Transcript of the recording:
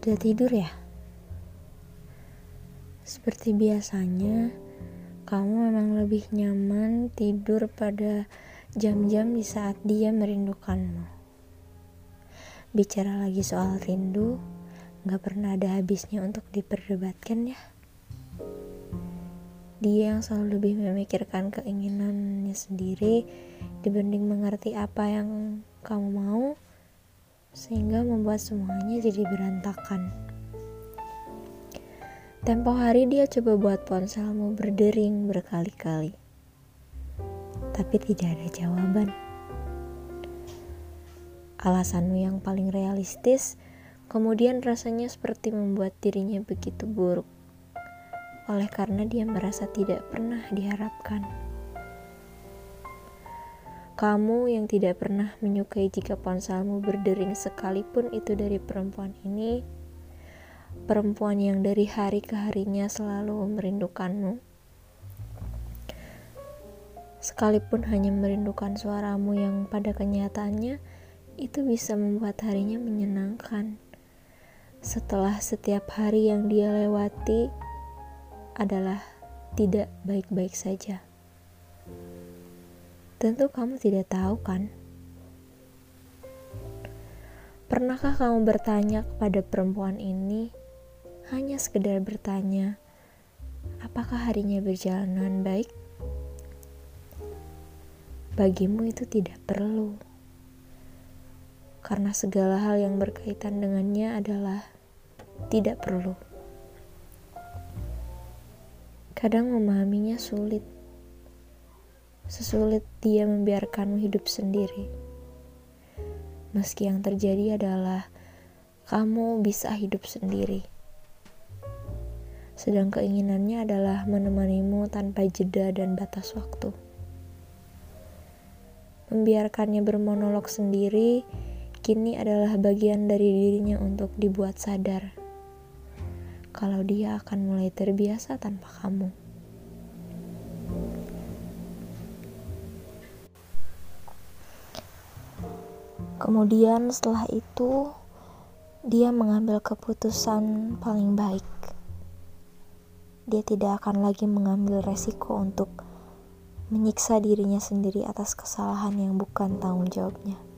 Sudah tidur ya? Seperti biasanya, kamu memang lebih nyaman tidur pada jam-jam di saat dia merindukanmu. Bicara lagi soal rindu, gak pernah ada habisnya untuk diperdebatkan ya. Dia yang selalu lebih memikirkan keinginannya sendiri dibanding mengerti apa yang kamu mau, sehingga membuat semuanya jadi berantakan. Tempo hari dia coba buat ponselmu berdering berkali-kali. Tapi tidak ada jawaban. Alasanmu yang paling realistis kemudian rasanya seperti membuat dirinya begitu buruk. Oleh karena dia merasa tidak pernah diharapkan. Kamu yang tidak pernah menyukai jika ponselmu berdering sekalipun itu dari perempuan ini, perempuan yang dari hari ke harinya selalu merindukanmu. Sekalipun hanya merindukan suaramu yang pada kenyataannya itu bisa membuat harinya menyenangkan. Setelah setiap hari yang dia lewati adalah tidak baik-baik saja. Tentu kamu tidak tahu kan? Pernahkah kamu bertanya kepada perempuan ini hanya sekedar bertanya, apakah harinya berjalan dengan baik? Bagimu itu tidak perlu, karena segala hal yang berkaitan dengannya adalah tidak perlu. Kadang memahaminya sulit, sesulit dia membiarkanmu hidup sendiri. Meski yang terjadi adalah kamu bisa hidup sendiri sedang keinginannya adalah menemanimu tanpa jeda dan batas waktu. Membiarkannya bermonolog sendiri kini adalah bagian dari dirinya untuk dibuat sadar kalau dia akan mulai terbiasa tanpa kamu. Kemudian setelah itu dia mengambil keputusan paling baik dia tidak akan lagi mengambil resiko untuk menyiksa dirinya sendiri atas kesalahan yang bukan tanggung jawabnya.